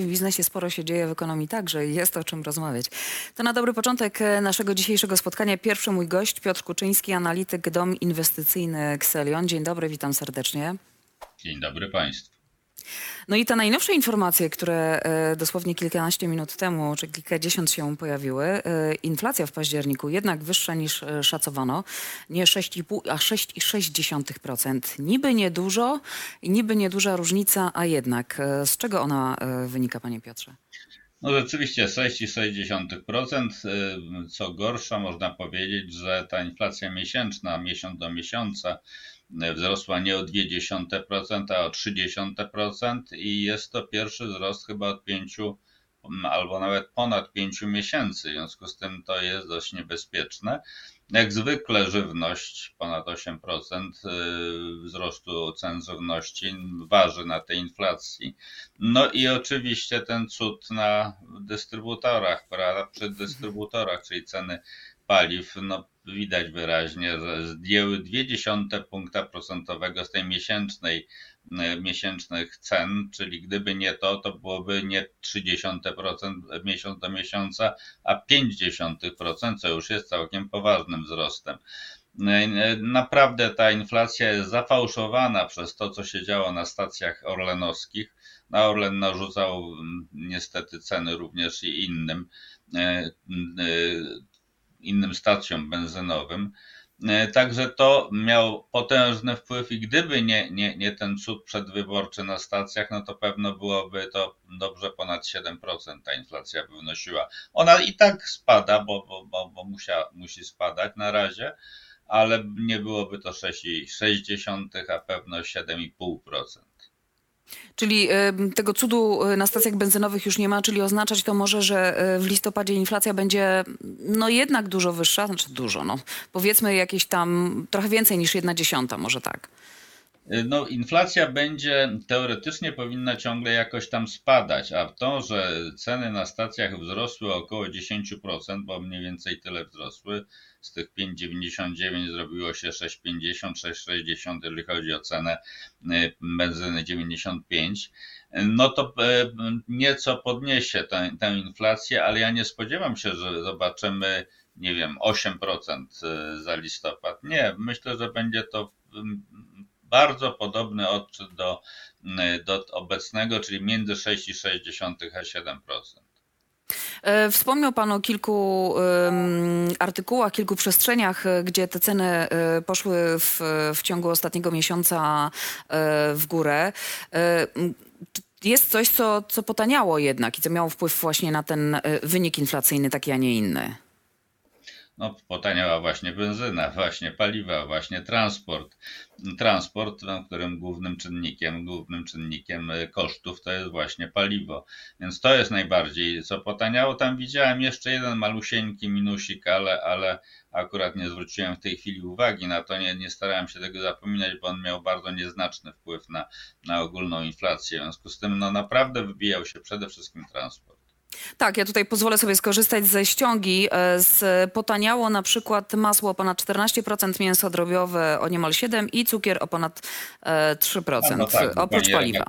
W biznesie sporo się dzieje, w ekonomii także i jest o czym rozmawiać. To na dobry początek e, naszego dzisiejszego spotkania pierwszy mój gość, Piotr Kuczyński, analityk Dom Inwestycyjny Xelion. Dzień dobry, witam serdecznie. Dzień dobry Państwu. No i te najnowsze informacje, które e, dosłownie kilkanaście minut temu, czy kilkadziesiąt się pojawiły, e, inflacja w październiku jednak wyższa niż e, szacowano, nie 6,5, a 6,6%. Niby niedużo, niby nieduża różnica, a jednak. Z czego ona wynika, panie Piotrze? No rzeczywiście 6,6%. y, Co gorsza, można powiedzieć, że ta inflacja miesięczna, miesiąc do miesiąca, wzrosła nie o 0,2%, a o 0,3% i jest to pierwszy wzrost chyba od 5 albo nawet ponad 5 miesięcy. W związku z tym to jest dość niebezpieczne. Jak zwykle żywność, ponad 8% y, wzrostu cen żywności waży na tej inflacji. No i oczywiście ten cud na dystrybutorach, przy dystrybutorach, czyli ceny paliw, no widać wyraźnie, że zdjęły 0,2 punkta procentowego z tej miesięcznej, y, miesięcznych cen, czyli gdyby nie to, to byłoby nie 0,3% miesiąc do miesiąca, a 0,5%, co już jest całkiem poważnym wzrostem. Y, Naprawdę ta inflacja jest zafałszowana przez to, co się działo na stacjach orlenowskich. Na Orlen narzucał mm, niestety ceny również i innym, innym stacjom benzynowym. E, Także to miało potężny wpływ i gdyby nie, nie, nie ten cud przedwyborczy na stacjach, no to pewno byłoby to dobrze ponad 7% ta inflacja by wynosiła. Ona i tak spada, bo, bo, bo, bo musia, musi spadać na razie, ale nie byłoby to 6,6, a pewno 7,5%. Czyli tego cudu y, na stacjach benzynowych już nie ma, czyli oznaczać to może, że y, w listopadzie inflacja będzie no jednak dużo wyższa, znaczy dużo, no powiedzmy jakieś tam trochę więcej niż jedna dziesiąta, może tak. No, inflacja będzie teoretycznie powinna ciągle jakoś tam spadać, a to, że ceny na stacjach wzrosły około 10%, bo mniej więcej tyle wzrosły, z tych 5,99 zrobiło się 6,50, 6,60, jeżeli chodzi o cenę y, benzyny 95, no to y, nieco podniesie tę, tę inflację, ale ja nie spodziewam się, że zobaczymy, nie wiem, 8% y, za listopad. Nie, myślę, że będzie to bardzo podobny odczyt do, do obecnego, czyli między 6,6 a 7%. E, Wspomniał Pan o kilku artykułach, kilku przestrzeniach, e, gdzie te ceny e, poszły w, w ciągu ostatniego miesiąca w górę. Jest coś, co, co potaniało jednak i co miało wpływ właśnie na ten wynik inflacyjny, taki, a nie inny. No, potaniała właśnie benzyna, właśnie paliwa, właśnie transport. Transport, no, którym głównym czynnikiem, głównym czynnikiem y, kosztów to jest właśnie paliwo. Więc to jest najbardziej, co potaniało. Tam widziałem jeszcze jeden malusieńki minusik, ale, ale akurat nie zwróciłem w tej chwili uwagi na to, nie, nie starałem się tego zapominać, bo on miał bardzo nieznaczny wpływ na, na ogólną inflację. W związku z tym no, naprawdę wybijał się przede wszystkim transport. Tak, ja tutaj pozwolę sobie skorzystać ze ściągi. E, Z, potaniało na przykład masło o ponad 14%, mięso drobiowe o niemal 7% i cukier o ponad e, 3%, No tak, oprócz pani paliwa.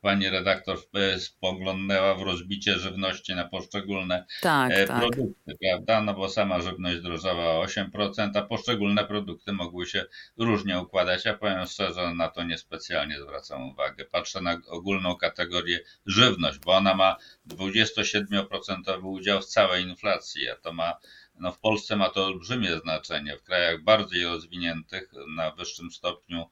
Pani redaktor e, spoglądnęła w rozbicie żywności na poszczególne Tak, e, tak. produkty, prawda? No bo sama żywność drożała o 8%, a poszczególne produkty mogły się różnie układać. Ja powiem szczerze, na to niespecjalnie zwracam uwagę. Patrzę na ogólną kategorię żywność, bo ona ma 27% udział w całej inflacji, a to ma no w Polsce ma to olbrzymie znaczenie. W krajach bardziej rozwiniętych, na wyższym stopniu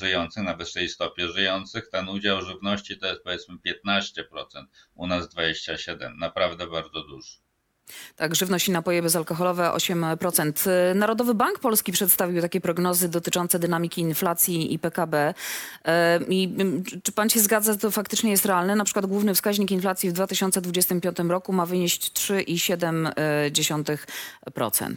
żyjących, na wyższej stopie żyjących, ten udział żywności to jest powiedzmy 15%, u nas 27%. Naprawdę bardzo duży. Tak, żywność i napoje bezalkoholowe 8%. Narodowy Bank Polski przedstawił takie prognozy dotyczące dynamiki inflacji i PKB. E, I czy pan się zgadza, że to faktycznie jest realne? Na przykład główny wskaźnik inflacji w 2025 roku ma wynieść 3,7%.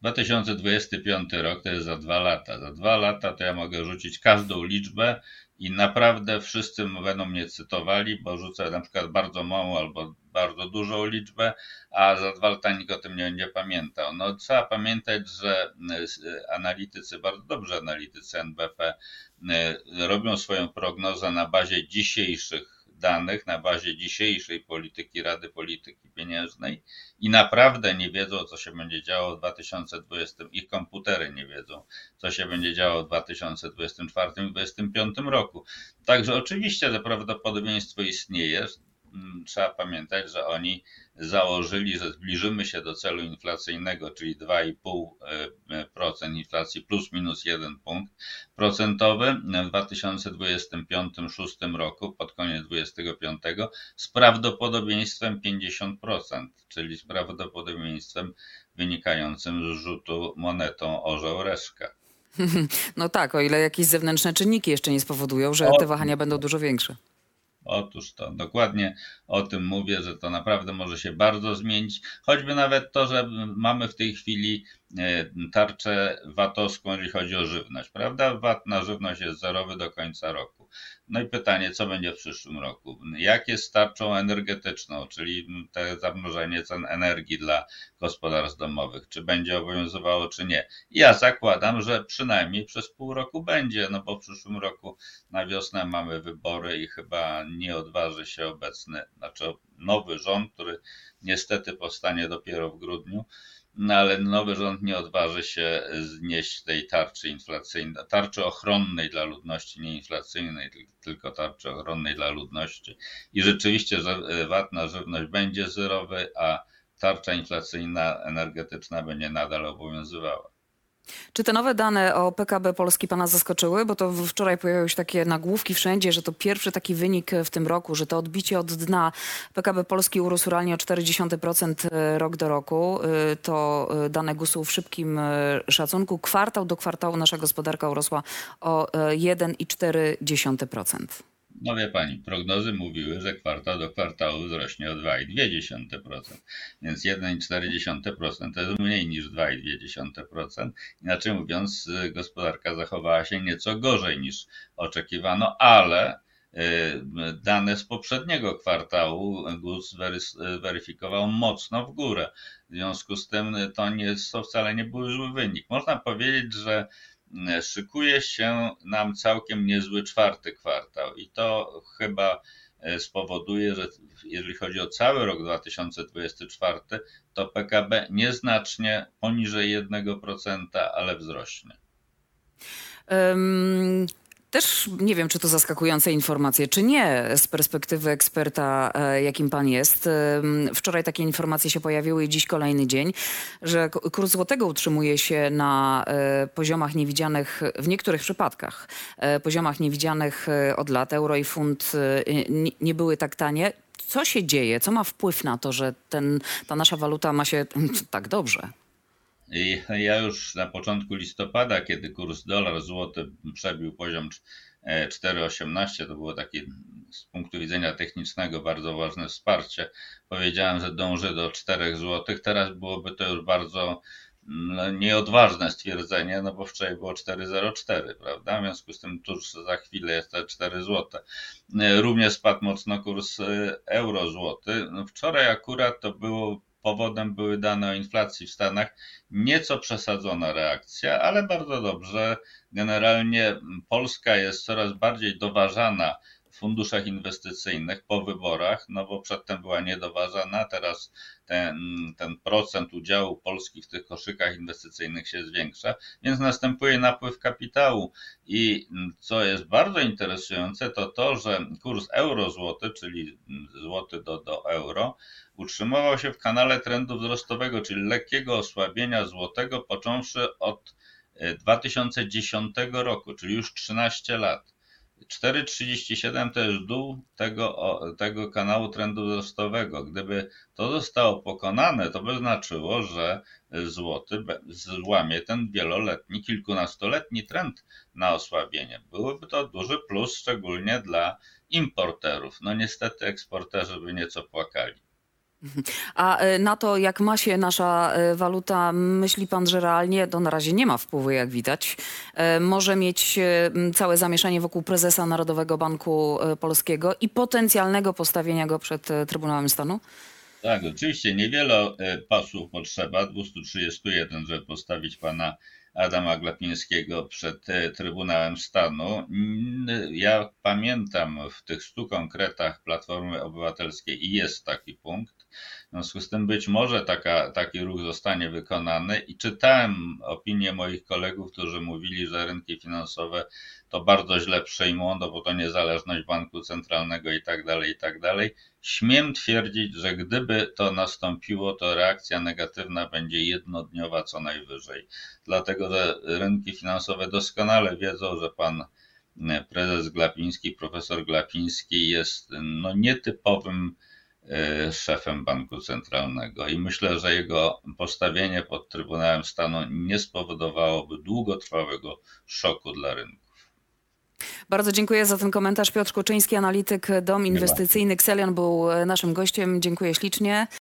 2025 rok to jest za dwa lata. Za dwa lata to ja mogę rzucić każdą liczbę i naprawdę wszyscy będą mnie cytowali, bo rzucę na przykład bardzo małą albo bardzo dużą liczbę, a za dwa lata nikt o tym nie będzie pamiętał. No trzeba pamiętać, że y, analitycy, bardzo dobrze analitycy NBP y, robią swoją prognozę na bazie dzisiejszych danych na bazie dzisiejszej polityki Rady Polityki Pieniężnej i naprawdę nie wiedzą, co się będzie działo w 2020. Ich komputery nie wiedzą, co się będzie działo w 2024 i 2025 roku. Także oczywiście to prawdopodobieństwo istnieje. Mm, trzeba pamiętać, że oni założyli, że zbliżymy się do celu inflacyjnego, czyli 2,5% inflacji plus minus 1 punkt procentowy w 2025-2026 roku, pod koniec 2025, z prawdopodobieństwem 50%, czyli z prawdopodobieństwem wynikającym z rzutu monetą orzeł-reszka. No tak, o ile jakieś zewnętrzne czynniki jeszcze nie spowodują, że te wahania będą dużo większe. Otóż to, dokładnie o tym mówię, że to naprawdę może się bardzo zmienić. Choćby nawet to, że mamy w tej chwili e, tarczę VAT-owską, jeżeli chodzi o żywność, prawda? VAT na żywność jest zerowy do końca roku. No i pytanie, co będzie w przyszłym roku? Jak jest z tarczą energetyczną, czyli te zamrożenie cen energii dla gospodarstw domowych? Czy będzie obowiązywało, czy nie? Ja zakładam, że przynajmniej przez pół roku będzie, no bo w przyszłym roku na wiosnę mamy wybory i chyba nie odważy się obecny, znaczy nowy rząd, który niestety powstanie dopiero w grudniu, no ale nowy rząd nie odważy się znieść tej tarczy inflacyjnej, tarczy ochronnej dla ludności, nie inflacyjnej, tylko tarczy ochronnej dla ludności. I rzeczywiście VAT na żywność będzie zerowy, a tarcza inflacyjna energetyczna będzie nadal obowiązywała. Czy te nowe dane o PKB Polski Pana zaskoczyły? Bo to wczoraj pojawiły się takie nagłówki wszędzie, że to pierwszy taki wynik w tym roku, że to odbicie od dna PKB Polski urósł realnie o 0,4% e, rok do roku. E, to e, dane GUS-u w szybkim szacunku. Kwartał do kwartału nasza gospodarka urosła o 1,4%. No wie pani, prognozy mówiły, że kwartał do kwartału wzrośnie o 2,2%, więc 1,4% to jest mniej niż 2,2%. Inaczej mówiąc, gospodarka zachowała się nieco gorzej niż oczekiwano, ale y, dane z poprzedniego kwartału GUS weryfikował mocno w górę. W związku z tym to, nie, to wcale nie był zły wynik. Można powiedzieć, że szykuje się nam całkiem niezły czwarty kwartał i to chyba e, spowoduje, że jeżeli chodzi o cały rok 2024, to PKB nieznacznie poniżej 1%, ale wzrośnie. Też nie wiem, czy to zaskakujące informacje, czy nie, z perspektywy eksperta, e, jakim pan jest. Wczoraj takie informacje się pojawiły i dziś kolejny dzień, że kurs złotego utrzymuje się na e, poziomach niewidzianych, w niektórych przypadkach, e, poziomach niewidzianych od lat. Euro i funt nie były tak tanie. Co się dzieje? Co ma wpływ na to, że ten, ta nasza waluta ma się tak dobrze? Ja już na początku listopada, kiedy kurs dolar złoty przebił poziom 4,18, to było takie z punktu widzenia technicznego bardzo ważne wsparcie. Powiedziałem, że dąży do 4 zł. Teraz byłoby to już bardzo no, nieodważne stwierdzenie, no bo wczoraj było 4,04, prawda? W związku z tym tuż za chwilę jest te 4 zł. Również spadł mocno kurs euro złoty. No wczoraj akurat to było powodem były dane o inflacji w Stanach. Nieco przesadzona reakcja, ale bardzo dobrze. Generalnie Polska jest coraz bardziej doważana funduszach inwestycyjnych po wyborach, no bo przedtem była niedoważana, teraz ten, ten procent udziału Polski w tych koszykach inwestycyjnych się zwiększa, więc następuje napływ kapitału. I co jest bardzo interesujące, to to, że kurs euro-złoty, czyli złoty do, do euro, utrzymywał się w kanale trendu wzrostowego, czyli lekkiego osłabienia złotego, począwszy od 2010 e, roku, czyli już 13 lat. 4,37 to jest dół tego, tego kanału trendu wzrostowego. Gdyby to zostało pokonane, to by znaczyło, że złoty złamie ten wieloletni, kilkunastoletni trend na osłabienie. Byłoby to duży plus, szczególnie dla importerów. No niestety eksporterzy by nieco płakali. A e, na to, jak ma się nasza e, waluta, myśli pan, że realnie, to na razie nie ma wpływu, jak widać. E, może mieć całe zamieszanie wokół prezesa Narodowego Banku Polskiego i potencjalnego postawienia go przed Trybunałem Stanu? Tak, oczywiście niewiele pasów potrzeba, 231, żeby postawić pana Adama Glapińskiego przed Trybunałem Stanu. Ja pamiętam w tych stu konkretach Platformy Obywatelskiej i jest taki punkt. W związku z tym być może taka, taki ruch zostanie wykonany i czytałem opinie moich kolegów, którzy mówili, że rynki finansowe to bardzo źle przejmą, no bo to niezależność banku centralnego i tak dalej, i tak dalej. Śmiem twierdzić, że gdyby to nastąpiło, to reakcja negatywna będzie jednodniowa co najwyżej. Dlatego, że rynki finansowe doskonale wiedzą, że pan e, prezes Glapiński, profesor Glapiński jest no, nietypowym szefem banku centralnego i myślę, że jego postawienie pod Trybunałem Stanu nie spowodowałoby długotrwałego szoku dla rynku. Bardzo dziękuję za ten komentarz. Piotr Kuczyński, analityk Dom Inwestycyjny Xelion był e, naszym gościem. Dziękuję ślicznie.